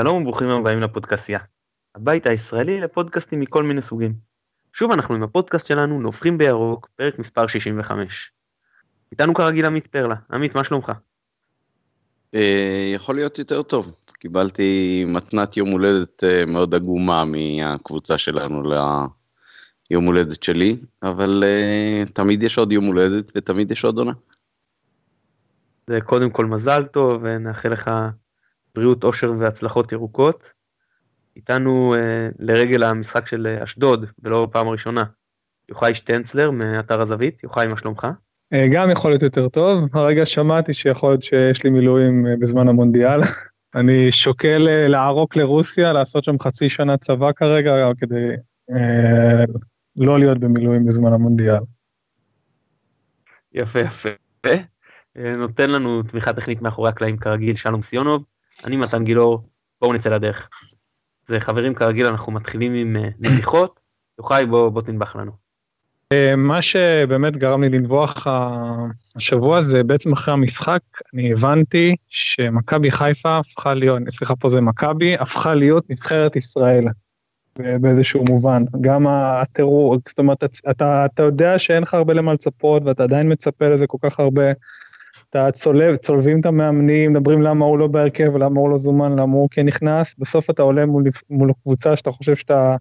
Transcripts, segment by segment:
שלום וברוכים הבאים לפודקאסיה, הבית הישראלי לפודקאסטים מכל מיני סוגים. שוב אנחנו עם הפודקאסט שלנו נובחים בירוק, פרק מספר 65. איתנו כרגיל עמית פרלה, עמית מה שלומך? אה, יכול להיות יותר טוב, קיבלתי מתנת יום הולדת אה, מאוד עגומה מהקבוצה שלנו ליום הולדת שלי, אבל אה, תמיד יש עוד יום הולדת ותמיד יש עוד עונה. זה קודם כל מזל טוב ונאחל לך בריאות, אושר והצלחות ירוקות. איתנו אה, לרגל המשחק של אה, אשדוד, ולא פעם ראשונה, יוחאי שטנצלר מאתר הזווית. יוחאי, מה שלומך? אה, גם יכול להיות יותר טוב. הרגע שמעתי שיכול להיות שיש לי מילואים אה, בזמן המונדיאל. אני שוקל אה, לערוק לרוסיה, לעשות שם חצי שנה צבא כרגע, כדי אה, לא להיות במילואים בזמן המונדיאל. יפה יפה. נותן לנו תמיכה טכנית מאחורי הקלעים כרגיל שלום סיונוב. אני מתן גילאור, בואו נצא לדרך. זה חברים כרגיל, אנחנו מתחילים עם אה, נביחות. יוחאי, בוא, בוא תנבח לנו. אה, מה שבאמת גרם לי לנבוח השבוע זה בעצם אחרי המשחק, אני הבנתי שמכבי חיפה הפכה להיות, סליחה פה זה מכבי, הפכה להיות נבחרת ישראל. באיזשהו מובן, גם הטרור, זאת אומרת, אתה, אתה יודע שאין לך הרבה למה לצפות ואתה עדיין מצפה לזה כל כך הרבה אתה צולב, צולבים את המאמנים, מדברים למה הוא לא בהרכב, למה הוא לא זומן, למה הוא כן נכנס, בסוף אתה עולה מול, מול קבוצה שאתה חושב שאתה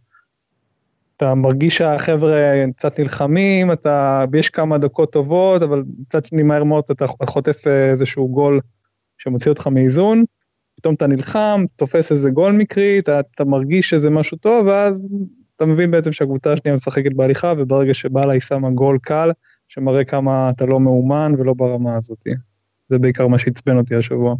אתה מרגיש שהחבר'ה קצת נלחמים, אתה, יש כמה דקות טובות, אבל מצד שני מהר מאוד אתה חוטף איזשהו גול שמוציא אותך מאיזון, פתאום אתה נלחם, תופס איזה גול מקרי, אתה, אתה מרגיש שזה משהו טוב, ואז אתה מבין בעצם שהקבוצה השנייה משחקת בהליכה, וברגע שבאלה היא שמה גול קל, שמראה כמה אתה לא מאומן ולא ברמה הזאת. זה בעיקר מה שעצבן אותי השבוע.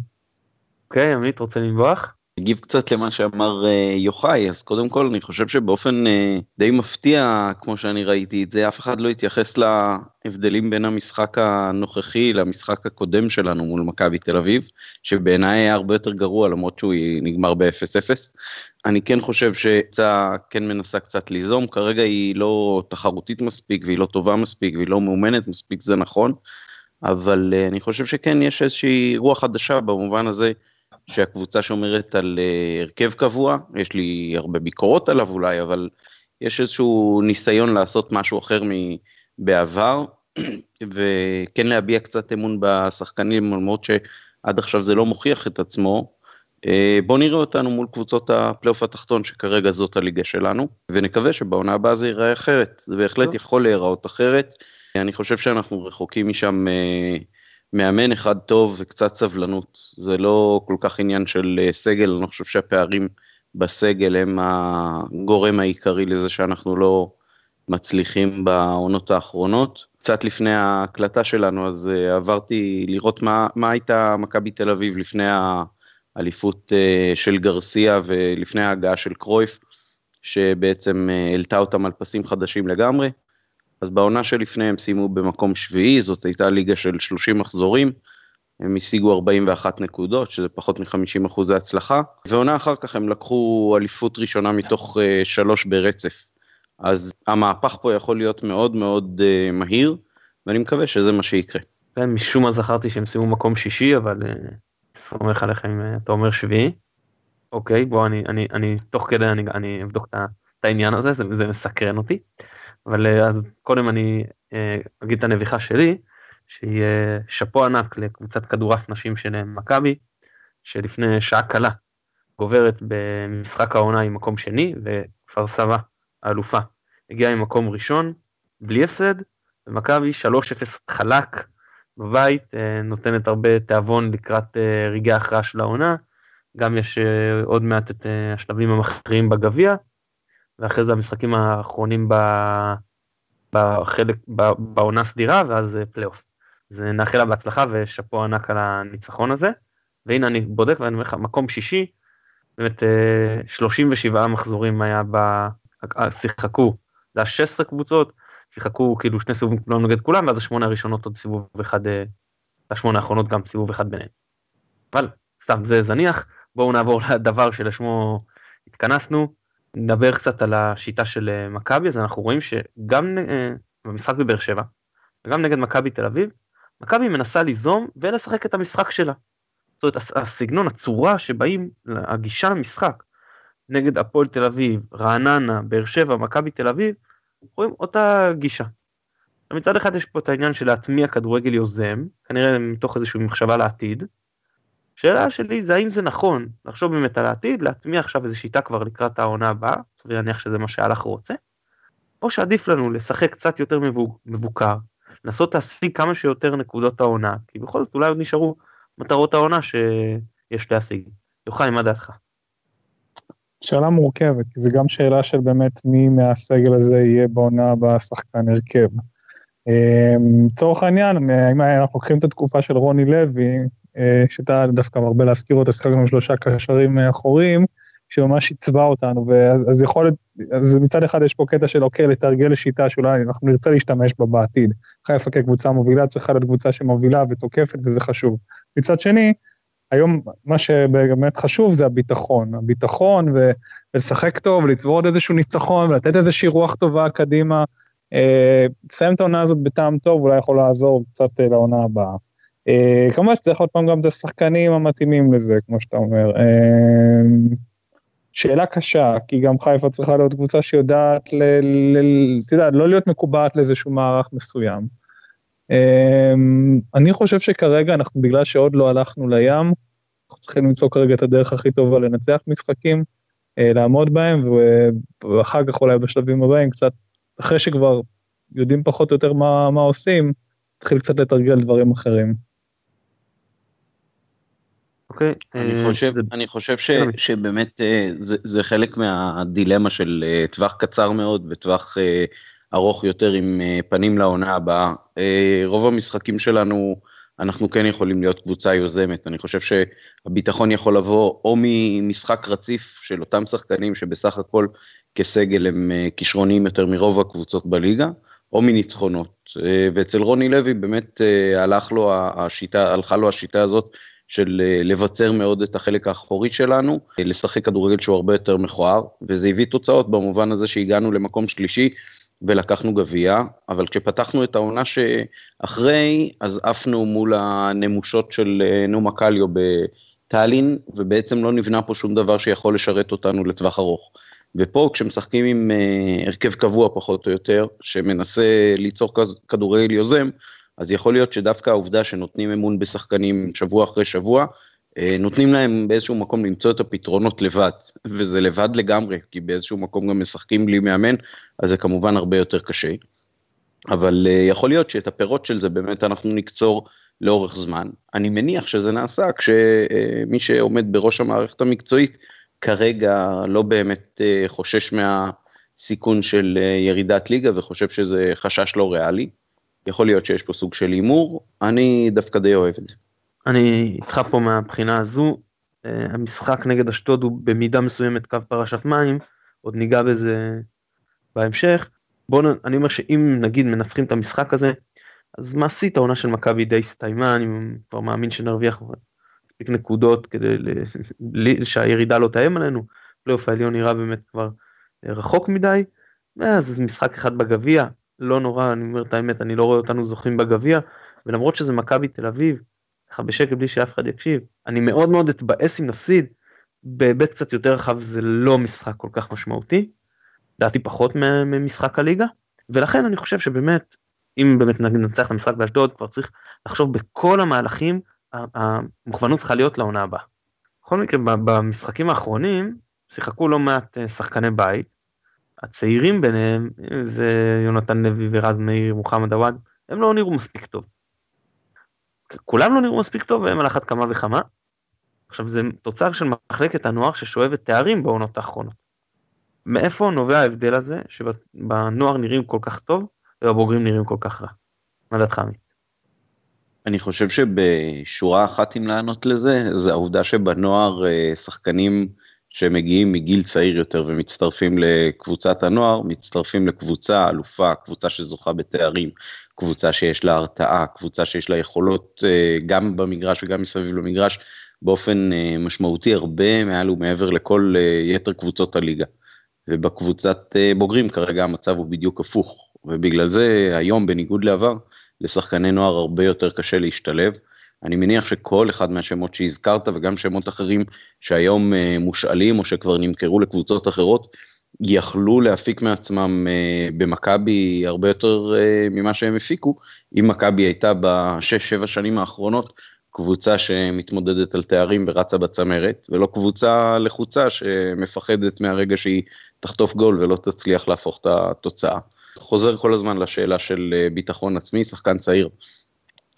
אוקיי, okay, עמית, רוצה לנבוח? אגיב קצת למה שאמר uh, יוחאי, אז קודם כל אני חושב שבאופן uh, די מפתיע, כמו שאני ראיתי את זה, אף אחד לא התייחס להבדלים בין המשחק הנוכחי למשחק הקודם שלנו מול מכבי תל אביב, שבעיניי היה הרבה יותר גרוע למרות שהוא נגמר ב-0-0. אני כן חושב שקבוצה כן מנסה קצת ליזום, כרגע היא לא תחרותית מספיק והיא לא טובה מספיק והיא לא מאומנת מספיק, זה נכון, אבל uh, אני חושב שכן יש איזושהי רוח חדשה במובן הזה. שהקבוצה שומרת על uh, הרכב קבוע, יש לי הרבה ביקורות עליו אולי, אבל יש איזשהו ניסיון לעשות משהו אחר מבעבר, וכן להביע קצת אמון בשחקנים, למרות שעד עכשיו זה לא מוכיח את עצמו. Uh, בוא נראה אותנו מול קבוצות הפלייאוף התחתון, שכרגע זאת הליגה שלנו, ונקווה שבעונה הבאה זה ייראה אחרת, זה בהחלט יכול להיראות אחרת. אני חושב שאנחנו רחוקים משם uh, מאמן אחד טוב וקצת סבלנות. זה לא כל כך עניין של אה, סגל, אני חושב שהפערים בסגל הם הגורם העיקרי לזה שאנחנו לא מצליחים בעונות האחרונות. קצת לפני ההקלטה שלנו, אז uh, עברתי לראות מה, מה הייתה מכבי תל אביב לפני האליפות uh, של גרסיה ולפני ההגעה של קרויף, שבעצם העלתה אותם על פסים חדשים לגמרי. אז בעונה שלפני הם סיימו במקום שביעי, זאת הייתה ליגה של 30 מחזורים, הם השיגו 41 נקודות, שזה פחות מ-50 אחוזי הצלחה, ועונה אחר כך הם לקחו אליפות ראשונה מתוך uh, שלוש ברצף. אז המהפך פה יכול להיות מאוד מאוד uh, מהיר, ואני מקווה שזה מה שיקרה. משום מה זכרתי שהם סיימו מקום שישי, אבל uh, סומך עליכם אם אתה אומר שביעי. אוקיי, בוא, אני, אני, אני תוך כדי אני, אני אבדוק את העניין הזה, זה, זה מסקרן אותי. אבל אה, אז קודם אני אה, אגיד את הנביכה שלי, שהיא אה, שאפו ענק לקבוצת כדורף נשים של מכבי, שלפני שעה קלה גוברת במשחק העונה עם מקום שני, וכפר סבא, האלופה, הגיעה עם מקום ראשון, בלי הפסד, ומכבי 3-0 חלק בבית, נותנת הרבה תיאבון לקראת רגעי ההכרעה של העונה, גם יש עוד מעט את השלבים המכריעים בגביע, ואחרי זה המשחקים האחרונים ב... בחלק. בעונה סדירה, ואז פלייאוף. אז נאחל לה בהצלחה ושאפו ענק על הניצחון הזה. והנה אני בודק ואני אומר לך, מקום שישי, באמת 37 אה, מחזורים היה ב... שיחקו, זה היה 16 קבוצות, שיחקו כאילו שני סיבובים כולם נגד כולם, ואז השמונה הראשונות עוד סיבוב אחד, אה, השמונה האחרונות גם סיבוב אחד ביניהם. אבל סתם זה זניח, בואו נעבור לדבר שלשמו התכנסנו, נדבר קצת על השיטה של אה, מכבי, אז אנחנו רואים שגם אה, במשחק בבאר שבע, וגם נגד מכבי תל אביב, מכבי מנסה ליזום ולשחק את המשחק שלה. זאת אומרת, הסגנון, הצורה שבאים, הגישה למשחק נגד הפועל תל אביב, רעננה, באר שבע, מכבי תל אביב, רואים אותה גישה. מצד אחד יש פה את העניין של להטמיע כדורגל יוזם, כנראה מתוך איזושהי מחשבה לעתיד. שאלה שלי זה האם זה נכון לחשוב באמת על העתיד, להטמיע עכשיו איזו שיטה כבר לקראת העונה הבאה, סביר להניח שזה מה שהלך רוצה, או שעדיף לנו לשחק קצת יותר מבוקר, לנסות להשיג כמה שיותר נקודות העונה, כי בכל זאת אולי עוד נשארו מטרות העונה שיש להשיג. יוחאי, מה דעתך? שאלה מורכבת, כי זו גם שאלה של באמת מי מהסגל הזה יהיה בעונה הבאה שחקן הרכב. אמ, לצורך העניין, אם אנחנו לוקחים את התקופה של רוני לוי, שאתה דווקא מרבה להזכיר אותה, שיחקנו עם שלושה קשרים אחוריים, שממש עיצבה אותנו, ואז יכול להיות, אז מצד אחד יש פה קטע של אוקיי, לתרגל שיטה שאולי אנחנו נרצה להשתמש בה בעתיד. חיפה כקבוצה מובילה צריכה להיות קבוצה שמובילה ותוקפת וזה חשוב. מצד שני, היום מה שבאמת חשוב זה הביטחון, הביטחון ו- ולשחק טוב, לצבור עוד איזשהו ניצחון ולתת איזושהי רוח טובה קדימה. אה, לסיים את העונה הזאת בטעם טוב אולי יכול לעזור קצת אה, לעונה הבאה. אה, כמובן שצריך עוד פעם גם את השחקנים המתאימים לזה, כמו שאתה אומר. שאלה קשה, כי גם חיפה צריכה להיות קבוצה שיודעת, אתה יודע, לא להיות מקובעת לאיזשהו מערך מסוים. אני חושב שכרגע אנחנו, בגלל שעוד לא הלכנו לים, אנחנו צריכים למצוא כרגע את הדרך הכי טובה לנצח משחקים, לעמוד בהם, ואחר כך אולי בשלבים הבאים קצת אחרי שכבר יודעים פחות או יותר מה, מה עושים, התחיל קצת לתרגל דברים אחרים. אוקיי. אני אה, חושב, אני חושב ש, שבאמת אה, זה, זה חלק מהדילמה של אה, טווח קצר מאוד וטווח ארוך יותר עם פנים לעונה הבאה. רוב המשחקים שלנו, אנחנו כן יכולים להיות קבוצה יוזמת. אני חושב שהביטחון יכול לבוא או ממשחק רציף של אותם שחקנים שבסך הכל כסגל הם כישרוניים יותר מרוב הקבוצות בליגה, או מניצחונות. ואצל רוני לוי באמת הלך לו השיטה, הלכה לו השיטה הזאת של לבצר מאוד את החלק האחורי שלנו, לשחק כדורגל שהוא הרבה יותר מכוער, וזה הביא תוצאות במובן הזה שהגענו למקום שלישי ולקחנו גביע, אבל כשפתחנו את העונה שאחרי, אז עפנו מול הנמושות של נומה קליו בטאלין, ובעצם לא נבנה פה שום דבר שיכול לשרת אותנו לטווח ארוך. ופה כשמשחקים עם הרכב קבוע פחות או יותר, שמנסה ליצור כדורגל יוזם, אז יכול להיות שדווקא העובדה שנותנים אמון בשחקנים שבוע אחרי שבוע, uh, נותנים להם באיזשהו מקום למצוא את הפתרונות לבד, וזה לבד לגמרי, כי באיזשהו מקום גם משחקים בלי מאמן, אז זה כמובן הרבה יותר קשה. אבל uh, יכול להיות שאת הפירות של זה באמת אנחנו נקצור לאורך זמן. אני מניח שזה נעשה כשמי שעומד בראש המערכת המקצועית כרגע לא באמת אה, חושש מהסיכון של אה, ירידת ליגה וחושב שזה חשש לא ריאלי. יכול להיות שיש פה סוג של הימור, אני דווקא די אוהב את זה. אני איתך פה מהבחינה הזו, אה, המשחק נגד אשדוד הוא במידה מסוימת קו פרשת מים, עוד ניגע בזה בהמשך. בואו, אני אומר שאם נגיד מנצחים את המשחק הזה, אז מעשית העונה של מכבי די הסתיימה, אני כבר מאמין שנרוויח מספיק נקודות כדי שהירידה לא תאם עלינו, פלייאוף העליון נראה באמת כבר אה, רחוק מדי, ואז משחק אחד בגביע, לא נורא, אני אומר את האמת, אני לא רואה אותנו זוכים בגביע, ולמרות שזה מכבי תל אביב, ככה בשקט בלי שאף אחד יקשיב, אני מאוד מאוד אתבאס אם נפסיד, בהיבט קצת יותר רחב זה לא משחק כל כך משמעותי, לדעתי פחות ממשחק הליגה, ולכן אני חושב שבאמת, אם באמת ננצח את המשחק באשדוד, כבר צריך לחשוב בכל המהלכים המוכוונות צריכה להיות לעונה הבאה. בכל מקרה, במשחקים האחרונים שיחקו לא מעט אה, שחקני בית. הצעירים ביניהם, זה יונתן לוי ורז מאיר, מוחמד עוואד, הם לא נראו מספיק טוב. כולם לא נראו מספיק טוב והם על אחת כמה וכמה. עכשיו זה תוצר של מחלקת הנוער ששואבת תארים בעונות האחרונות. מאיפה נובע ההבדל הזה שבנוער נראים כל כך טוב ובבוגרים נראים כל כך רע? מה דעתך עמית? אני חושב שבשורה אחת אם לענות לזה, זה העובדה שבנוער אה, שחקנים שמגיעים מגיל צעיר יותר ומצטרפים לקבוצת הנוער, מצטרפים לקבוצה אלופה, קבוצה שזוכה בתארים, קבוצה שיש לה הרתעה, קבוצה שיש לה יכולות אה, גם במגרש וגם מסביב למגרש, באופן אה, משמעותי הרבה מעל ומעבר לכל יתר קבוצות הליגה. ובקבוצת בוגרים כרגע המצב הוא בדיוק הפוך, ובגלל זה היום בניגוד לעבר, לשחקני נוער הרבה יותר קשה להשתלב. אני מניח שכל אחד מהשמות שהזכרת וגם שמות אחרים שהיום אה, מושאלים או שכבר נמכרו לקבוצות אחרות, יכלו להפיק מעצמם אה, במכבי הרבה יותר אה, ממה שהם הפיקו, אם מכבי הייתה בשש שבע שנים האחרונות קבוצה שמתמודדת על תארים ורצה בצמרת, ולא קבוצה לחוצה שמפחדת מהרגע שהיא תחטוף גול ולא תצליח להפוך את התוצאה. חוזר כל הזמן לשאלה של ביטחון עצמי, שחקן צעיר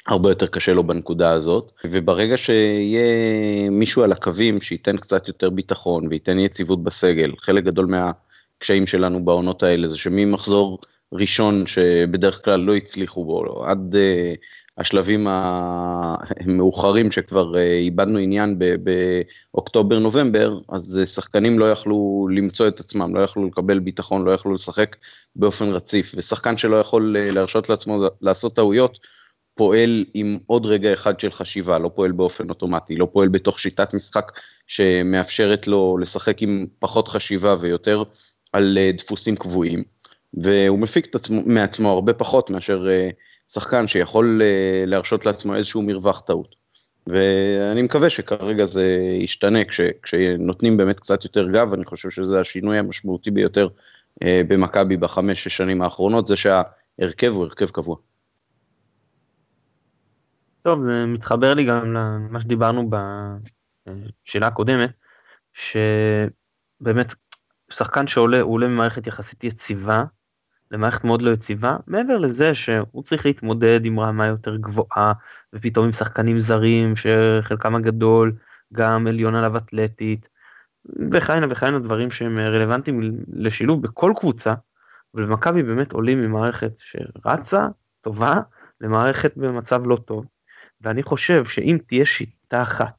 הרבה יותר קשה לו בנקודה הזאת, וברגע שיהיה מישהו על הקווים שייתן קצת יותר ביטחון וייתן יציבות בסגל, חלק גדול מהקשיים שלנו בעונות האלה זה שממחזור ראשון שבדרך כלל לא הצליחו בו, עד uh, השלבים המאוחרים שכבר uh, איבדנו עניין באוקטובר-נובמבר, אז uh, שחקנים לא יכלו למצוא את עצמם, לא יכלו לקבל ביטחון, לא יכלו לשחק באופן רציף, ושחקן שלא יכול uh, להרשות לעצמו לעשות טעויות, פועל עם עוד רגע אחד של חשיבה, לא פועל באופן אוטומטי, לא פועל בתוך שיטת משחק שמאפשרת לו לשחק עם פחות חשיבה ויותר על אה, דפוסים קבועים, והוא מפיק את עצמו, מעצמו הרבה פחות מאשר אה, שחקן שיכול אה, להרשות לעצמו איזשהו מרווח טעות. ואני מקווה שכרגע זה ישתנה כש, כשנותנים באמת קצת יותר גב, אני חושב שזה השינוי המשמעותי ביותר במכבי בחמש-שש שנים האחרונות, זה שההרכב הוא הרכב קבוע. טוב, זה מתחבר לי גם למה שדיברנו בשאלה הקודמת, שבאמת שחקן שעולה, הוא עולה ממערכת יחסית יציבה למערכת מאוד לא יציבה, מעבר לזה שהוא צריך להתמודד עם רמה יותר גבוהה, ופתאום עם שחקנים זרים שחלקם הגדול גם עליון עליו אתלטית, וכהנה וכהנה דברים שהם רלוונטיים לשילוב בכל קבוצה, ולמכבי באמת עולים ממערכת שרצה, טובה, למערכת במצב לא טוב. ואני חושב שאם תהיה שיטה אחת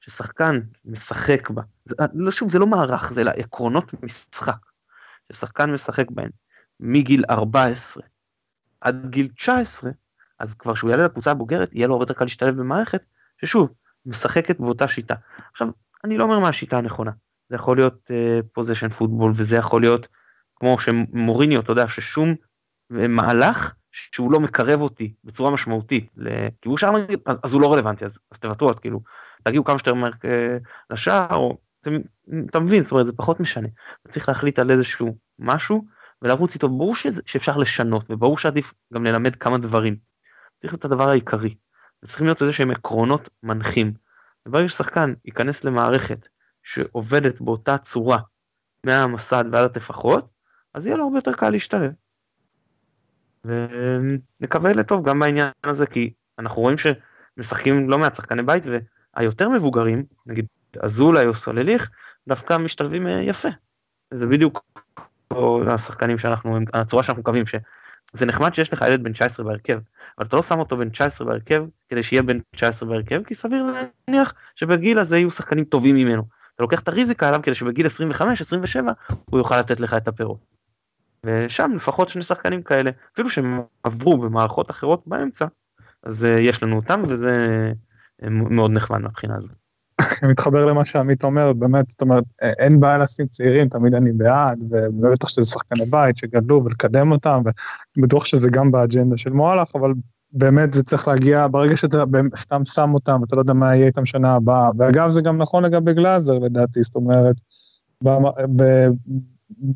ששחקן משחק בה, זה, לא שוב, זה לא מערך, זה עקרונות משחק, ששחקן משחק בהן מגיל 14 עד גיל 19, אז כבר כשהוא יעלה לקבוצה הבוגרת, יהיה לו הרבה יותר קל להשתלב במערכת, ששוב, משחקת באותה שיטה. עכשיו, אני לא אומר מה השיטה הנכונה, זה יכול להיות פוזיישן uh, פוטבול, וזה יכול להיות כמו שמוריניו, אתה יודע, ששום מהלך שהוא לא מקרב אותי בצורה משמעותית לכיבוש נגיד, אז, אז הוא לא רלוונטי, אז, אז תוותרו, אז כאילו, תגיעו כמה שיותר מהר אה, לשער, או אתה מבין, זאת אומרת, זה פחות משנה. צריך להחליט על איזשהו משהו ולרוץ איתו, ברור שזה, שאפשר לשנות, וברור שעדיף גם ללמד כמה דברים. צריך להיות הדבר העיקרי. צריכים להיות איזה שהם עקרונות מנחים. וברגע ששחקן ייכנס למערכת שעובדת באותה צורה מהמסד ועד הטפחות, אז יהיה לו הרבה יותר קל להשתלב. ונקווה לטוב גם בעניין הזה כי אנחנו רואים שמשחקים לא מעט שחקני בית והיותר מבוגרים נגיד אזולאי או סולליך דווקא משתלבים אה, יפה. זה בדיוק השחקנים שאנחנו הצורה שאנחנו מקווים שזה נחמד שיש לך ילד בן 19 בהרכב אבל אתה לא שם אותו בן 19 בהרכב כדי שיהיה בן 19 בהרכב כי סביר להניח שבגיל הזה יהיו שחקנים טובים ממנו. אתה לוקח את הריזיקה עליו כדי שבגיל 25-27 הוא יוכל לתת לך את הפירות. ושם לפחות שני שחקנים כאלה, אפילו שהם עברו במערכות אחרות באמצע, אז אה, יש לנו אותם וזה אה, מאוד נחמד מהבחינה הזאת. מתחבר למה שעמית אומר, באמת, זאת אומרת, אין בעיה לשים צעירים, תמיד אני בעד, ובטח שזה שחקני בית שגדלו ולקדם אותם, ובטוח שזה גם באג'נדה של מועלך, אבל באמת זה צריך להגיע, ברגע שאתה סתם שם אותם, אתה לא יודע מה יהיה איתם שנה הבאה, ואגב זה גם נכון לגבי גלאזר לדעתי, זאת אומרת,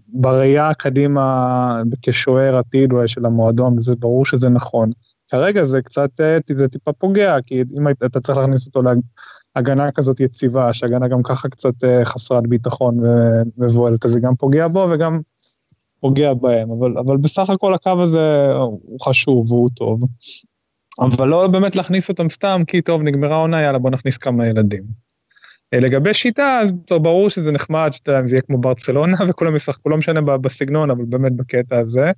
בראייה קדימה כשוער עתיד אולי של המועדון, וזה ברור שזה נכון. כרגע זה קצת, אה, זה טיפה פוגע, כי אם אתה צריך להכניס אותו להגנה כזאת יציבה, שהגנה גם ככה קצת אה, חסרת ביטחון ומבוהלת, אז זה גם פוגע בו וגם פוגע בהם, אבל, אבל בסך הכל הקו הזה הוא חשוב והוא טוב. אבל לא באמת להכניס אותם סתם, כי טוב, נגמרה העונה, יאללה בוא נכניס כמה ילדים. אה, לגבי שיטה, אז ברור שזה נחמד, שאתה, זה יהיה כמו ברצלונה וכולם ישחקו, לא משנה בסגנון, אבל באמת בקטע הזה.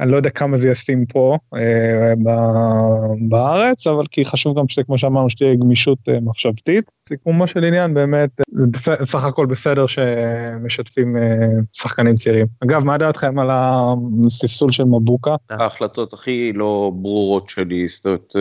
אני לא יודע כמה זה ישים פה אה, בארץ, אבל כי חשוב גם שכמו שאמרנו שתהיה גמישות אה, מחשבתית. סיכומו של עניין באמת, זה בסך הכל בסדר שמשתפים אה, שחקנים צעירים. אגב, מה דעתכם על הספסול של מבוקה? ההחלטות הכי לא ברורות שלי, זאת אומרת...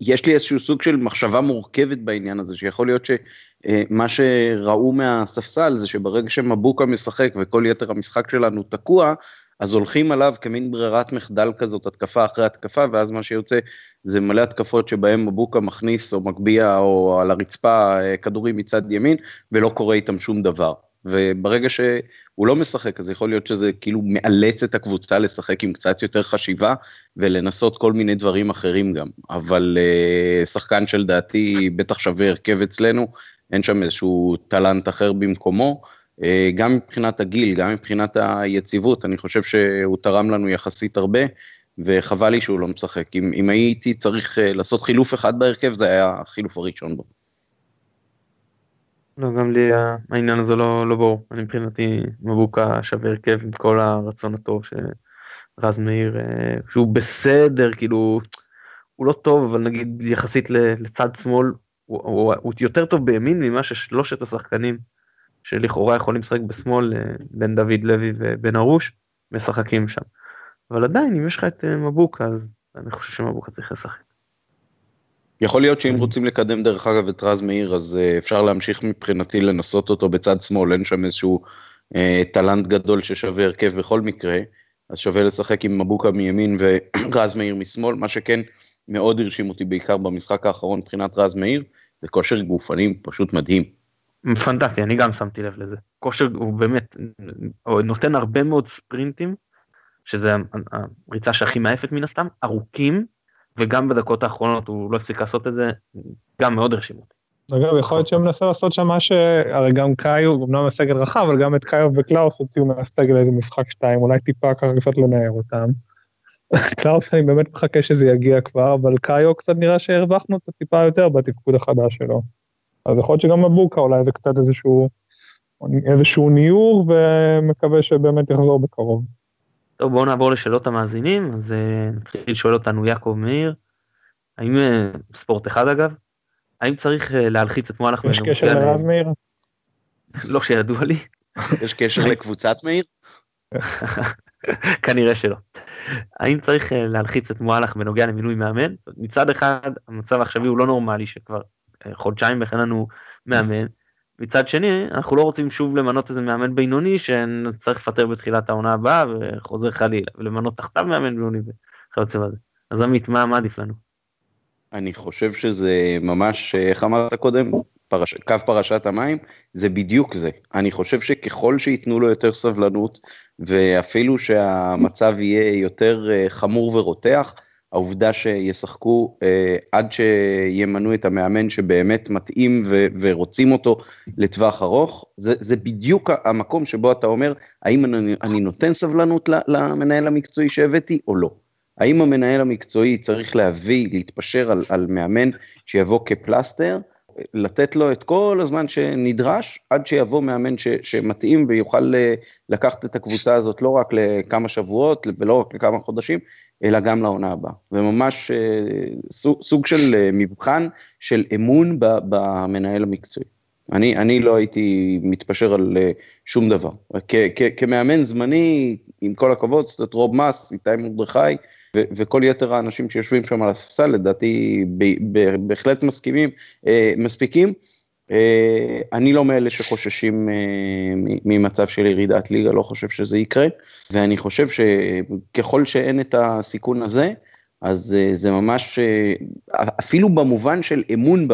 יש לי איזשהו סוג של מחשבה מורכבת בעניין הזה, שיכול להיות שמה שראו מהספסל זה שברגע שמבוקה משחק וכל יתר המשחק שלנו תקוע, אז הולכים עליו כמין ברירת מחדל כזאת, התקפה אחרי התקפה, ואז מה שיוצא זה מלא התקפות שבהם מבוקה מכניס או מגביה או על הרצפה אה, כדורים מצד ימין, ולא קורה איתם שום דבר. וברגע שהוא לא משחק, אז יכול להיות שזה כאילו מאלץ את הקבוצה לשחק עם קצת יותר חשיבה ולנסות כל מיני דברים אחרים גם. אבל uh, שחקן שלדעתי בטח שווה הרכב אצלנו, אין שם איזשהו טלנט אחר במקומו. Uh, גם מבחינת הגיל, גם מבחינת היציבות, אני חושב שהוא תרם לנו יחסית הרבה, וחבל לי שהוא לא משחק. אם, אם הייתי צריך uh, לעשות חילוף אחד בהרכב, זה היה החילוף הראשון בו. לא, גם לי העניין הזה לא, לא ברור. אני מבחינתי מבוקה שווה הרכב עם כל הרצון הטוב שרז מאיר, אה, שהוא בסדר, כאילו, הוא לא טוב, אבל נגיד יחסית לצד שמאל, הוא, הוא, הוא יותר טוב בימין ממה ששלושת השחקנים שלכאורה יכולים לשחק בשמאל, אה, בן דוד לוי ובן ארוש, משחקים שם. אבל עדיין, אם יש לך את אה, מבוקה, אז אני חושב שמבוקה צריך לשחק. יכול להיות שאם רוצים לקדם דרך אגב את רז מאיר אז uh, אפשר להמשיך מבחינתי לנסות אותו בצד שמאל, אין שם איזשהו uh, טלנט גדול ששווה הרכב בכל מקרה, אז שווה לשחק עם מבוקה מימין ורז מאיר משמאל, מה שכן מאוד הרשים אותי בעיקר במשחק האחרון מבחינת רז מאיר, זה כושר גופני פשוט מדהים. פנטסטי, אני גם שמתי לב לזה. כושר הוא באמת, הוא נותן הרבה מאוד ספרינטים, שזה הריצה שהכי מעפת מן הסתם, ארוכים, וגם בדקות האחרונות הוא לא הפסיק לעשות את זה, גם מאוד הרשים אותי. אגב, יכול להיות שהוא מנסה לעשות שם מה ש... הרי גם קאיו, אמנם הסגל רחב, אבל גם את קאיו וקלאוס הוציאו מהסגל איזה משחק שתיים, אולי טיפה ככה קצת לנער אותם. קלאוס אני באמת מחכה שזה יגיע כבר, אבל קאיו קצת נראה שהרווחנו את הטיפה יותר בתפקוד החדש שלו. אז יכול להיות שגם מבוקה אולי זה קצת איזשהו, איזשהו ניעור, ומקווה שבאמת יחזור בקרוב. טוב בואו נעבור לשאלות המאזינים אז uh, נתחיל לשאול אותנו יעקב מאיר. האם uh, ספורט אחד אגב? האם צריך uh, להלחיץ את מועלך? יש קשר לרז מאיר? לא שידוע לי. יש קשר לקבוצת מאיר? כנראה שלא. האם צריך להלחיץ את מועלך בנוגע למינוי מאמן? מצד אחד המצב העכשווי הוא לא נורמלי שכבר חודשיים בכלל לנו מאמן. מצד שני אנחנו לא רוצים שוב למנות איזה מאמן בינוני שצריך לפטר בתחילת העונה הבאה וחוזר חלילה ולמנות תחתיו מאמן בינוני וכיוצא בזה. אז עמית מה, מה עדיף לנו? אני חושב שזה ממש איך אמרת קודם פרש, קו פרשת המים זה בדיוק זה אני חושב שככל שייתנו לו יותר סבלנות ואפילו שהמצב יהיה יותר אה, חמור ורותח העובדה שישחקו אה, עד שימנו את המאמן שבאמת מתאים ו- ורוצים אותו לטווח ארוך, זה, זה בדיוק המקום שבו אתה אומר, האם אני, אני נותן סבלנות למנהל המקצועי שהבאתי או לא. האם המנהל המקצועי צריך להביא, להתפשר על, על מאמן שיבוא כפלסטר, לתת לו את כל הזמן שנדרש, עד שיבוא מאמן ש, שמתאים ויוכל אה, לקחת את הקבוצה הזאת לא רק לכמה שבועות ולא רק לכמה חודשים, אלא גם לעונה הבאה. וממש אה, סוג, סוג של אה, מבחן של אמון במנהל המקצועי. אני, אני לא הייתי מתפשר על שום דבר. כ, כ, כמאמן זמני, עם כל הכבוד, זאת רוב מס, איתי מרדכי, וכל יתר האנשים שיושבים שם על הספסל, לדעתי בהחלט מסכימים, מספיקים. אה, אני לא מאלה שחוששים אה, ממצב של ירידת ליגה, לא חושב שזה יקרה, ואני חושב שככל שאין את הסיכון הזה, אז אה, זה ממש, אפילו במובן של אמון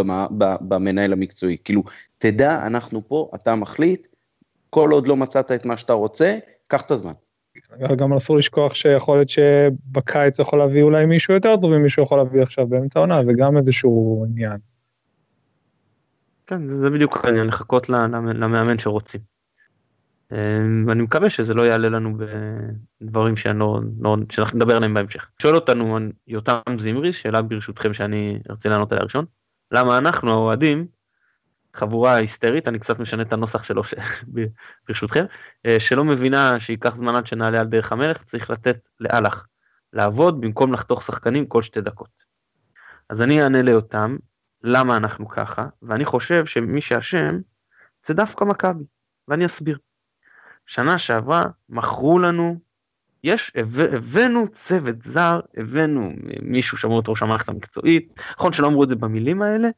במנהל המקצועי, כאילו, תדע, אנחנו פה, אתה מחליט, כל עוד לא מצאת את מה שאתה רוצה, קח את הזמן. גם אסור לשכוח שיכול להיות שבקיץ יכול להביא אולי מישהו יותר טוב ממישהו יכול להביא עכשיו באמצע העונה, זה גם איזשהו עניין. כן, זה, בדיוק העניין, לחכות למאמן שרוצים. אמ, ואני מקווה שזה לא יעלה לנו בדברים לא, לא, שאנחנו נדבר עליהם בהמשך. שואל אותנו יותם זמרי, שאלה ברשותכם שאני ארצה לענות עליה ראשון, למה אנחנו האוהדים, חבורה היסטרית, אני קצת משנה את הנוסח שלו ש... ברשותכם, אה, שלא מבינה שייקח זמן עד שנעלה על דרך המלך, צריך לתת לאלח לעבוד במקום לחתוך שחקנים כל שתי דקות. אז אני אענה ליותם, למה אנחנו ככה, ואני חושב שמי שאשם זה דווקא מכבי, ואני אסביר. שנה שעברה מכרו לנו, יש, הבאנו צוות זר, הבאנו מישהו שאמור את ראש המערכת המקצועית, נכון שלא אמרו את זה במילים האלה,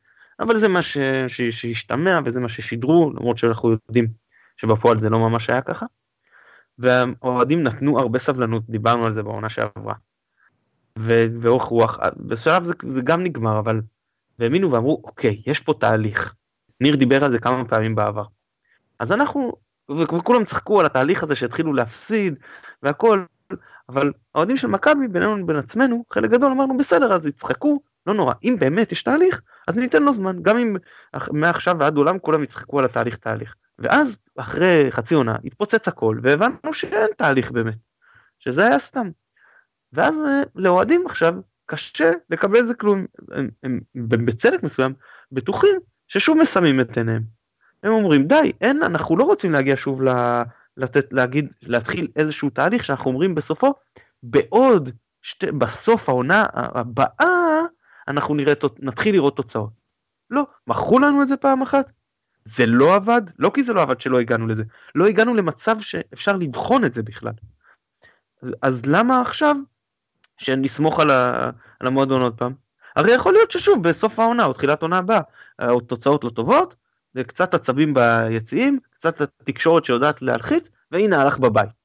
אבל זה מה ש, ש, שהשתמע וזה מה ששידרו, למרות שאנחנו יודעים שבפועל זה לא ממש היה ככה. והאוהדים נתנו הרבה סבלנות, דיברנו על זה בעונה שעברה. ואורך רוח, בשלב זה, זה גם נגמר, אבל והאמינו ואמרו, אוקיי, יש פה תהליך. ניר דיבר על זה כמה פעמים בעבר. אז אנחנו, וכולם צחקו על התהליך הזה שהתחילו להפסיד והכל, אבל האוהדים של מכבי בינינו לבין עצמנו, חלק גדול אמרנו בסדר אז יצחקו, לא נורא, אם באמת יש תהליך, אז ניתן לו זמן, גם אם מעכשיו ועד עולם כולם יצחקו על התהליך תהליך. ואז אחרי חצי עונה התפוצץ הכל והבנו שאין תהליך באמת, שזה היה סתם. ואז אה, לאוהדים עכשיו קשה לקבל איזה כלום, הם, הם, הם בצדק מסוים בטוחים ששוב מסמים את עיניהם. הם אומרים די, אין, אנחנו לא רוצים להגיע שוב ל... לתת, להגיד, להתחיל איזשהו תהליך שאנחנו אומרים בסופו, בעוד, שתי, בסוף העונה הבאה, אנחנו נראה, נתחיל לראות תוצאות. לא, מכרו לנו את זה פעם אחת, זה לא עבד, לא כי זה לא עבד שלא הגענו לזה, לא הגענו למצב שאפשר לבחון את זה בכלל. אז למה עכשיו שנסמוך על, על המועדון עוד פעם? הרי יכול להיות ששוב בסוף העונה או תחילת העונה הבאה, תוצאות לא טובות, וקצת עצבים ביציעים, קצת התקשורת שיודעת להלחיץ, והנה הלך בבית.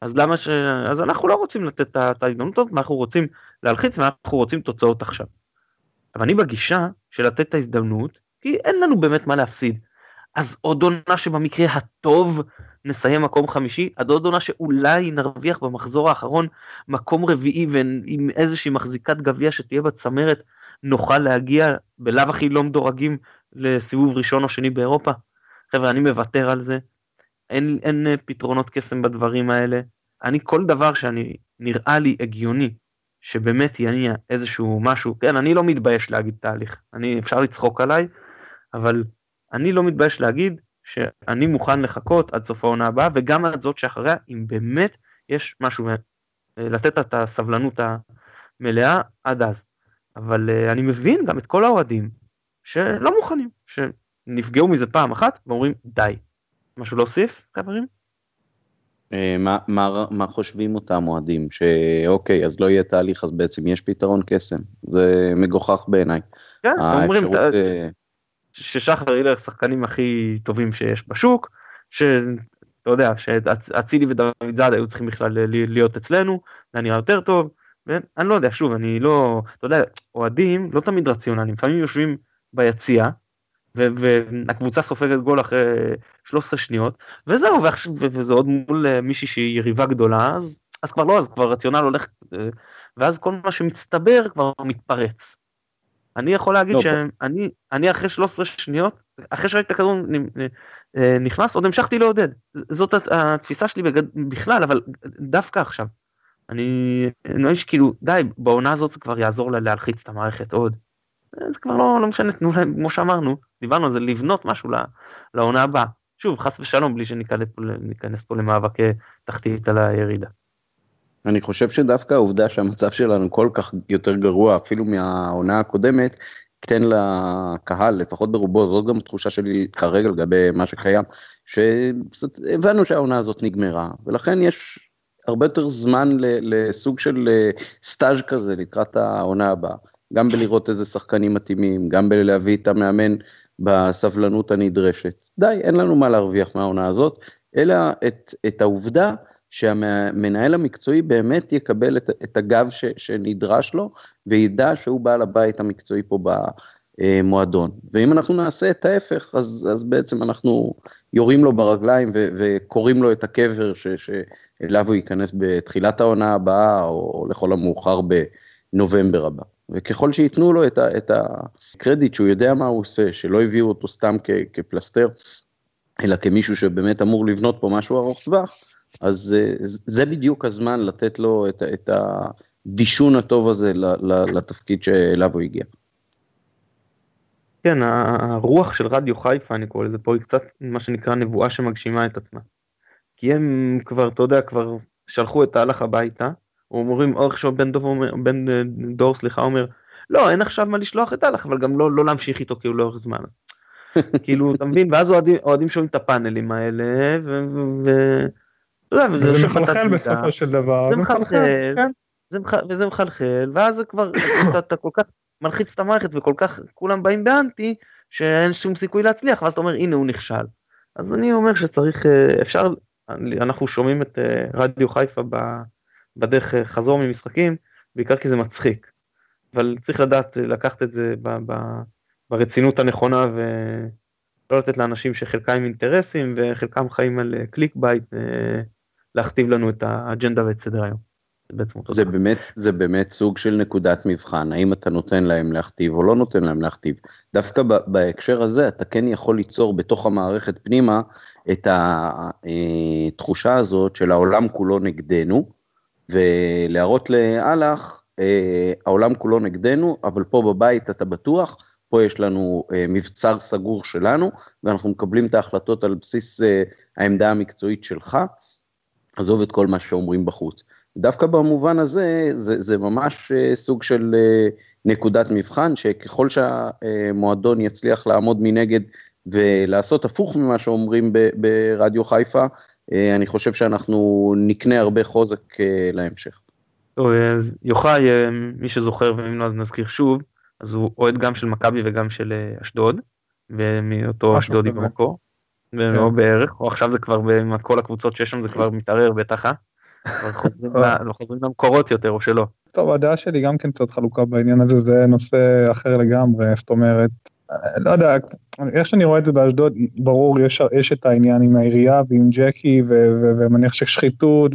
אז למה ש... אז אנחנו לא רוצים לתת את ההזדמנות הזאת, אנחנו רוצים להלחיץ ואנחנו רוצים תוצאות עכשיו. אבל אני בגישה של לתת את ההזדמנות, כי אין לנו באמת מה להפסיד. אז עוד עונה שבמקרה הטוב נסיים מקום חמישי, עד עוד עונה שאולי נרוויח במחזור האחרון מקום רביעי ועם איזושהי מחזיקת גביע שתהיה בצמרת, נוכל להגיע, בלאו הכי לא מדורגים לסיבוב ראשון או שני באירופה. חבר'ה, אני מוותר על זה, אין, אין פתרונות קסם בדברים האלה. אני כל דבר שאני, נראה לי הגיוני, שבאמת יניע איזשהו משהו, כן, אני לא מתבייש להגיד תהליך, אני, אפשר לצחוק עליי, אבל אני לא מתבייש להגיד שאני מוכן לחכות עד סוף העונה הבאה, וגם עד זאת שאחריה, אם באמת יש משהו, אה, לתת את הסבלנות המלאה עד אז. אבל uh, אני מבין גם את כל האוהדים שלא מוכנים, שנפגעו מזה פעם אחת ואומרים די. משהו להוסיף, חברים? אה, מה, מה, מה חושבים אותם אוהדים? שאוקיי, אז לא יהיה תהליך, אז בעצם יש פתרון קסם. זה מגוחך בעיניי. כן, אומרים אה, ששחר אלה השחקנים הכי טובים שיש בשוק, שאתה יודע, שאצילי ודוד זאד היו צריכים בכלל להיות אצלנו, זה נראה יותר טוב. ואני לא יודע, שוב, אני לא, אתה יודע, אוהדים לא תמיד רציונליים, לפעמים יושבים ביציע, והקבוצה סופגת גול אחרי 13 שניות, וזהו, וזה עוד מול אה, מישהי שהיא יריבה גדולה, אז, אז כבר לא, אז כבר רציונל הולך, אה, ואז כל מה שמצטבר כבר מתפרץ. אני יכול להגיד לא, שאני אני אחרי 13 שניות, אחרי שראיתי את הכדור אה, נכנס, עוד המשכתי לעודד. זאת התפיסה שלי בגד... בכלל, אבל דווקא עכשיו. אני מרגיש כאילו, די, בעונה הזאת זה כבר יעזור לה להלחיץ את המערכת עוד. זה כבר לא, לא משנה, תנו להם, כמו שאמרנו, דיברנו על זה, לבנות משהו לעונה הבאה. שוב, חס ושלום, בלי שניכנס פה למאבקי תחתית על הירידה. אני חושב שדווקא העובדה שהמצב שלנו כל כך יותר גרוע אפילו מהעונה הקודמת, תן לקהל, לפחות ברובו, זאת גם תחושה שלי כרגע לגבי מה שקיים, שהבנו שהעונה הזאת נגמרה, ולכן יש הרבה יותר זמן לסוג של אה, סטאז' כזה לקראת העונה הבאה. גם בלראות איזה שחקנים מתאימים, גם בלהביא את המאמן בסבלנות הנדרשת. די, אין לנו מה להרוויח מהעונה הזאת, אלא את, את העובדה שהמנהל המקצועי באמת יקבל את, את הגב ש, שנדרש לו, וידע שהוא בעל הבית המקצועי פה במועדון. ואם אנחנו נעשה את ההפך, אז, אז בעצם אנחנו יורים לו ברגליים ו, וקוראים לו את הקבר ש, שאליו הוא ייכנס בתחילת העונה הבאה, או לכל המאוחר בנובמבר הבא. וככל שייתנו לו את, ה, את הקרדיט שהוא יודע מה הוא עושה, שלא הביאו אותו סתם כ, כפלסטר, אלא כמישהו שבאמת אמור לבנות פה משהו ארוך טווח, אז אה, זה בדיוק הזמן לתת לו את, את הדישון הטוב הזה לתפקיד שאליו הוא הגיע. כן, הרוח של רדיו חיפה, אני קורא לזה פה, היא קצת מה שנקרא נבואה שמגשימה את עצמה. כי הם כבר, אתה יודע, כבר שלחו את ההלך הביתה, אומרים, או עכשיו בן, דוב אומר, בן אה, דור, סליחה, אומר, לא, אין עכשיו מה לשלוח את הלך, אבל גם לא, לא להמשיך איתו כאילו לאורך זמן. כאילו, אתה מבין? ואז אוהדים, אוהדים שומעים את הפאנלים האלה, ו... ו... וזה מחלחל בסופו של דבר, זה מחלחל, כן. וזה מחלחל, ואז זה כבר, אתה כל כך מלחיץ את המערכת וכל כך כולם באים באנטי, שאין שום סיכוי להצליח, ואז אתה אומר, הנה הוא נכשל. אז אני אומר שצריך, אה, אפשר, אנחנו שומעים את רדיו חיפה בדרך חזור ממשחקים, בעיקר כי זה מצחיק. אבל צריך לדעת לקחת את זה ברצינות הנכונה ולא לתת לאנשים שחלקם עם אינטרסים וחלקם חיים על clickbait להכתיב לנו את האג'נדה ואת סדר היום. זה באמת, זה באמת סוג של נקודת מבחן, האם אתה נותן להם להכתיב או לא נותן להם להכתיב. דווקא בהקשר הזה אתה כן יכול ליצור בתוך המערכת פנימה את התחושה הזאת של העולם כולו נגדנו, ולהראות לאלאך, אה, העולם כולו נגדנו, אבל פה בבית אתה בטוח, פה יש לנו אה, מבצר סגור שלנו, ואנחנו מקבלים את ההחלטות על בסיס אה, העמדה המקצועית שלך, עזוב את כל מה שאומרים בחוץ. דווקא במובן הזה, זה, זה ממש אה, סוג של אה, נקודת מבחן, שככל שהמועדון יצליח לעמוד מנגד ולעשות הפוך ממה שאומרים ברדיו חיפה, אני חושב שאנחנו נקנה הרבה חוזק להמשך. טוב, אז יוחאי, מי שזוכר ואם לא אז נזכיר שוב, אז הוא אוהד גם של מכבי וגם של אשדוד, ומאותו אשדודי במקור, ולא כן. בערך, או עכשיו זה כבר, עם כל הקבוצות שיש שם זה כבר מתערער בטח, אה? חוזרים למקורות יותר או שלא. טוב הדעה שלי גם כן קצת חלוקה בעניין הזה זה נושא אחר לגמרי זאת אומרת לא יודע איך שאני רואה את זה באשדוד ברור יש, יש את העניין עם העירייה ועם ג'קי ומניח ששחיתות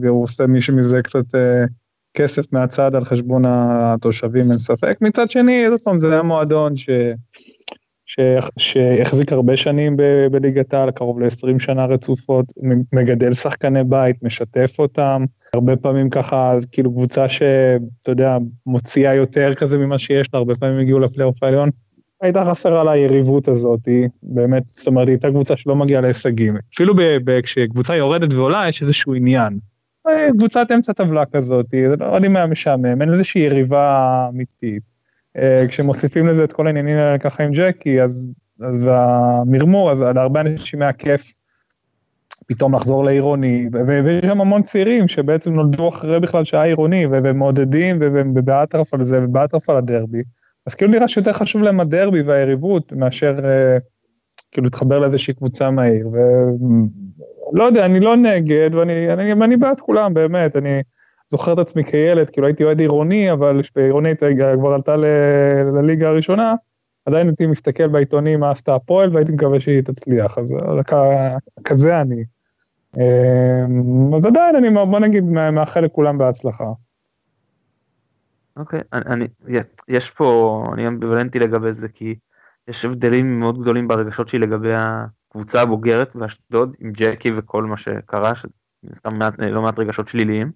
והוא עושה מישהו מזה קצת אה, כסף מהצד על חשבון התושבים אין ספק מצד שני עוד פעם זה היה מועדון ש... שהחזיק הרבה שנים בליגת העל, קרוב ל-20 שנה רצופות, מגדל שחקני בית, משתף אותם, הרבה פעמים ככה, כאילו קבוצה שאתה יודע, מוציאה יותר כזה ממה שיש לה, הרבה פעמים הגיעו לפלייאוף העליון. הייתה חסרה לה היריבות הזאת, היא באמת, זאת אומרת, היא הייתה קבוצה שלא מגיעה להישגים. אפילו כשקבוצה יורדת ועולה, יש איזשהו עניין. קבוצת אמצע טבלה כזאת, זה לא יודעים מה משעמם, אין איזושהי יריבה אמיתית. אה, כשמוסיפים לזה את כל העניינים האלה ככה עם ג'קי, אז, אז המרמור, אז להרבה אנשים היה כיף פתאום לחזור לעירוני, ויש שם המון צעירים שבעצם נולדו אחרי בכלל שהיה עירוני, ומעודדים, ובאטרף על זה, ובאטרף על הדרבי. אז כאילו נראה שיותר חשוב להם הדרבי והיריבות, מאשר אה, כאילו להתחבר לאיזושהי קבוצה מהעיר, ולא יודע, אני לא נגד, ואני אני, אני בעד כולם, באמת, אני... זוכר את עצמי כילד, כאילו הייתי אוהד עירוני, אבל עירונית כבר עלתה ל- לליגה הראשונה, עדיין הייתי מסתכל בעיתונים מה עשתה הפועל והייתי מקווה שהיא תצליח, אז כזה אני. אמ, אז עדיין אני, בוא נגיד, מאחל לכולם בהצלחה. אוקיי, okay, אני, יש פה, אני אמביוולנטי לגבי זה, כי יש הבדלים מאוד גדולים ברגשות שלי לגבי הקבוצה הבוגרת באשדוד, עם ג'קי וכל מה שקרה, שסתם לא מעט רגשות שליליים.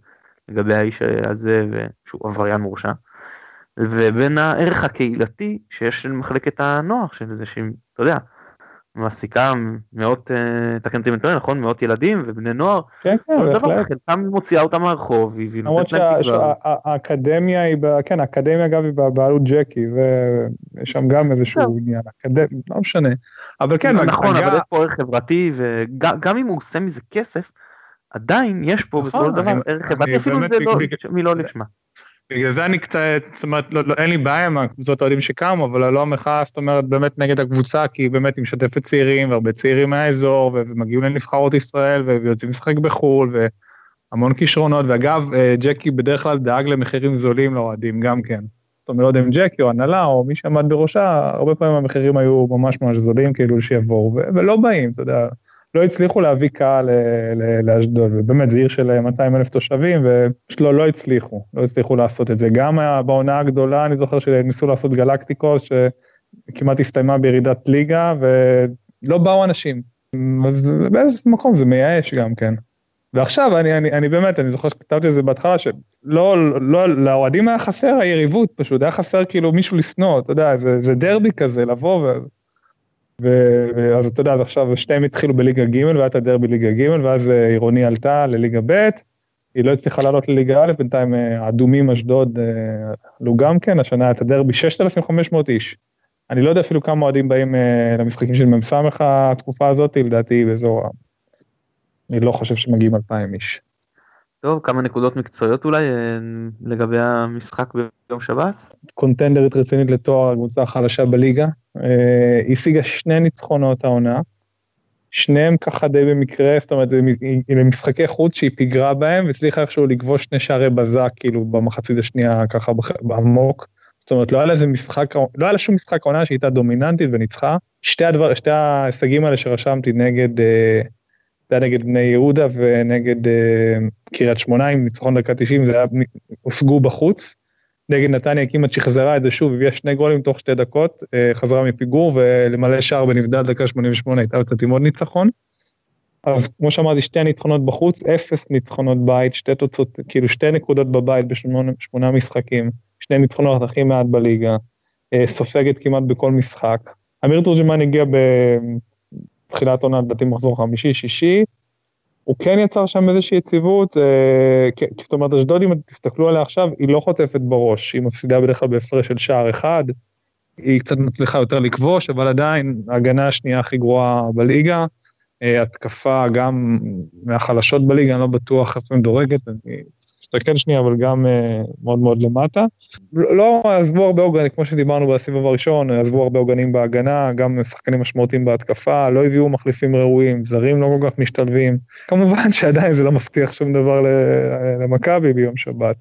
לגבי האיש הזה שהוא עבריין מורשע. ובין הערך הקהילתי שיש של מחלקת הנוער של זה שהיא, אתה יודע, מעסיקה מאות, תקן אותי אם אני נכון, מאות ילדים ובני נוער. כן, כן, בהחלט. חלקם מוציאה אותם מהרחוב, והיא נותנת להם תקווה. האקדמיה היא, כן, האקדמיה אגב היא בבעלות ג'קי, ויש שם גם איזשהו. עניין, אקדמי, לא משנה. אבל כן, נכון, אבל יש פה ערך חברתי, וגם אם הוא עושה מזה כסף, עדיין יש פה נכון, בסופו של דבר ערך חברתי, אפילו זה לא, מי לא נשמע. בגלל זה אני קצת, זאת אומרת, לא, לא, אין לי בעיה עם הקבוצות האוהדים שקמו, אבל לא המחאה, זאת אומרת, באמת נגד הקבוצה, כי היא באמת משתפת צעירים, והרבה צעירים מהאזור, ומגיעים לנבחרות ישראל, ויוצאים לשחק בחו"ל, והמון כישרונות, ואגב, אה, ג'קי בדרך כלל דאג למחירים זולים לאוהדים גם כן. זאת אומרת, לא יודע אם ג'קי או הנהלה או מי שעמד בראשה, הרבה פעמים המחירים היו ממש ממש זולים, כאילו שיבואו, ולא באים, אתה יודע. לא הצליחו להביא קהל אה, לאשדוד, ובאמת זו עיר של 200 אלף תושבים, ופשוט לא, לא הצליחו, לא הצליחו לעשות את זה. גם בעונה הגדולה, אני זוכר שניסו לעשות גלקטיקוס, שכמעט הסתיימה בירידת ליגה, ולא באו אנשים. אז באיזה מקום זה מייאש גם כן. ועכשיו אני, אני, אני באמת, אני זוכר שכתבתי את זה בהתחלה, שלא, לא, לאוהדים היה חסר היריבות פשוט, היה חסר כאילו מישהו לשנוא, אתה יודע, זה, זה דרבי כזה, לבוא ו... ואז אתה יודע, אז עכשיו שתיהם התחילו בליגה ג' והיה את הדרבי ליגה ג' ואז אה, עירוני עלתה לליגה ב', היא לא הצליחה לעלות לליגה א', בינתיים אה, אדומים אשדוד אה, עלו גם כן, השנה היה את הדרבי 6,500 איש. אני לא יודע אפילו כמה אוהדים באים למשחקים של מ"ס התקופה הזאת, לדעתי באזור, אני לא חושב שמגיעים 2,000 איש. טוב, כמה נקודות מקצועיות אולי לגבי המשחק ביום שבת? קונטנדרית רצינית לתואר הקבוצה החלשה בליגה, אה, השיגה שני ניצחונות העונה, שניהם ככה די במקרה, זאת אומרת, זה משחקי חוץ שהיא פיגרה בהם, והצליחה איכשהו לכבוש שני שערי בזק, כאילו, במחצית השנייה ככה בעמוק. זאת אומרת, לא היה לזה משחק, לא היה לה שום משחק עונה שהייתה דומיננטית וניצחה. שתי הדבר, שתי ההישגים האלה שרשמתי נגד, אה, זה היה נגד בני יהודה ונגד אה, קריית שמונה עם ניצחון דקה 90, זה היה, הושגו בחוץ. נגד נתניה כמעט שחזרה את זה שוב, הביאה שני גולים תוך שתי דקות, אה, חזרה מפיגור ולמלא שער בנבדל דקה 88 הייתה יוצאת עם עוד ניצחון. אז כמו שאמרתי, שתי ניצחונות בחוץ, אפס ניצחונות בית, שתי תוצאות, כאילו שתי נקודות בבית בשמונה משחקים, שני ניצחונות הכי מעט בליגה, אה, סופגת כמעט בכל משחק. אמיר תורג'מן הגיע בתחילת עונה, לדעתי מחזור חמישי, שישי, הוא כן יצר שם איזושהי יציבות, אה, זאת אומרת, אשדוד, אם תסתכלו עליה עכשיו, היא לא חוטפת בראש, היא מפסידה בדרך כלל בהפרש של שער אחד, היא קצת מצליחה יותר לכבוש, אבל עדיין ההגנה השנייה הכי גרועה בליגה, אה, התקפה גם מהחלשות בליגה, אני לא בטוח איפה היא מדורגת, אני להסתכל שנייה, אבל גם uh, מאוד מאוד למטה. לא עזבו הרבה עוגנים, כמו שדיברנו בסיבוב הראשון, עזבו הרבה עוגנים בהגנה, גם שחקנים משמעותיים בהתקפה, לא הביאו מחליפים ראויים, זרים לא כל כך משתלבים. כמובן שעדיין זה לא מבטיח שום דבר למכבי ביום שבת.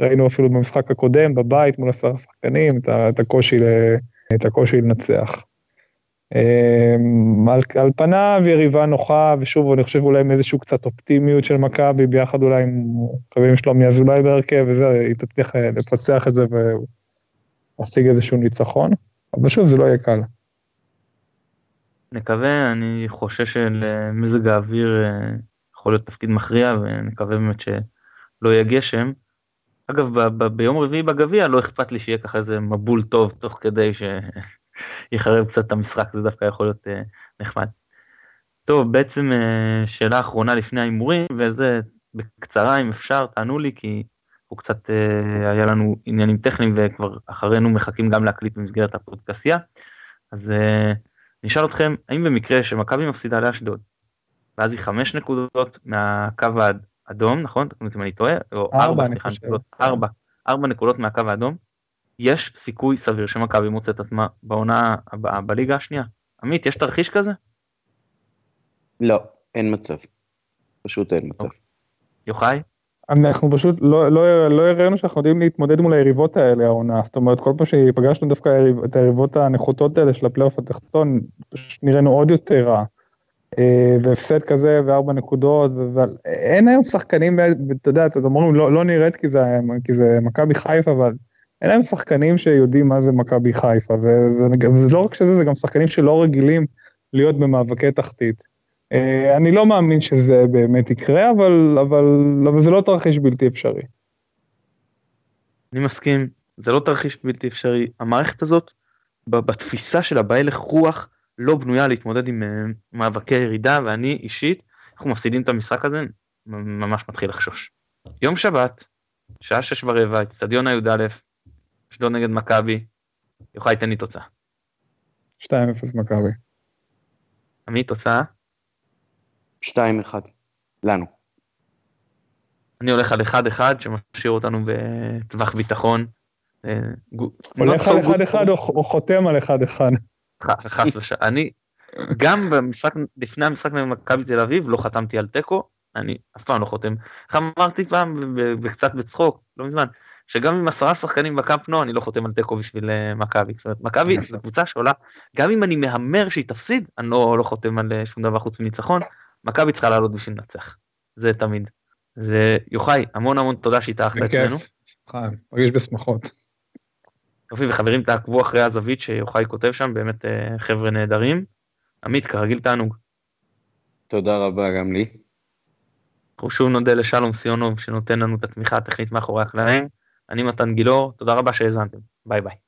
ראינו אפילו במשחק הקודם, בבית מול עשרה שחקנים, את הקושי, את הקושי לנצח. אמ, על, על פניו יריבה נוחה, ושוב, אני חושב אולי עם איזשהו קצת אופטימיות של מכבי, ביחד אולי עם מקווים שלומי אזולאי בהרכב, וזה, היא תצליח אה, לפצח את זה ולהשיג איזשהו ניצחון, אבל שוב, זה לא יהיה קל. נקווה, אני חושש שלמזג האוויר אה, יכול להיות תפקיד מכריע, ונקווה באמת שלא יהיה גשם. אגב, ב- ב- ביום רביעי בגביע לא אכפת לי שיהיה ככה איזה מבול טוב תוך כדי ש... יחרב קצת את המשחק, זה דווקא יכול להיות uh, נחמד. טוב, בעצם uh, שאלה אחרונה לפני ההימורים, וזה בקצרה אם אפשר, תענו לי, כי הוא קצת, uh, היה לנו עניינים טכניים וכבר אחרינו מחכים גם להקליט במסגרת הפודקסייה. אז uh, נשאל אתכם, האם במקרה שמכבי מפסידה לאשדוד, ואז היא חמש נקודות מהקו האדום, נכון? תקנו אותי אם אני טועה, או ארבע, סליחה, נקודות, ארבע, ארבע נקודות מהקו האדום, יש סיכוי סביר שמכבי מוצאת עצמה בעונה הבאה בליגה השנייה. עמית, יש תרחיש כזה? לא, אין מצב. פשוט אין מצב. יוחאי? אנחנו פשוט לא, לא, לא הראינו שאנחנו יודעים להתמודד מול היריבות האלה העונה, זאת אומרת כל פעם שפגשנו דווקא את היריבות הנחותות האלה של הפלייאוף התחתון, פשוט נראינו עוד יותר רע. אה, והפסד כזה וארבע נקודות, ואין היום שחקנים, אתה יודע, אתם אומרים לא, לא נראית כי זה, כי זה מכבי חיפה, אבל אין להם שחקנים שיודעים מה זה מכבי חיפה, וזה לא רק שזה, זה גם שחקנים שלא רגילים להיות במאבקי תחתית. אה, אני לא מאמין שזה באמת יקרה, אבל, אבל, אבל זה לא תרחיש בלתי אפשרי. אני מסכים, זה לא תרחיש בלתי אפשרי. המערכת הזאת, בתפיסה שלה, בהלך רוח, לא בנויה להתמודד עם אה, מאבקי ירידה, ואני אישית, אנחנו מפסידים את המשחק הזה, ממש מתחיל לחשוש. יום שבת, שעה שש ורבע, אצטדיון הי"א, אשדוד נגד מכבי, יוחאי תן לי תוצאה. 2-0 מכבי. עמית, תוצאה? 2-1, לנו. אני הולך על 1-1 שמשאיר אותנו בטווח ביטחון. אה, הולך על 1-1 או חותם על 1-1? חס ושלום. אני, גם במשחק, לפני המשחק במכבי תל אביב, לא חתמתי על תיקו, אני אף פעם לא חותם. איך אמרתי פעם, וקצת בצחוק, לא מזמן, שגם עם עשרה שחקנים בקאמפ נו אני לא חותם על תיקו בשביל אה, מכבי. זאת אומרת, מכבי זו קבוצה שעולה, גם אם אני מהמר שהיא תפסיד, אני לא, לא חותם על אה, שום דבר חוץ מניצחון, מכבי צריכה לעלות בשביל לנצח. זה תמיד. זה יוחאי, המון המון תודה שהתארחת אצלנו. מרגיש בשמחות. יופי, וחברים תעקבו אחרי הזווית שיוחאי כותב שם, באמת אה, חבר'ה נהדרים. עמית, כרגיל תענוג. תודה רבה גם לי. אנחנו שוב נודה לשלום סיונוב שנותן לנו את התמיכה הטכנית מאחורי הקלעים. אני מתן גילאור, תודה רבה שהאזנתם, ביי ביי.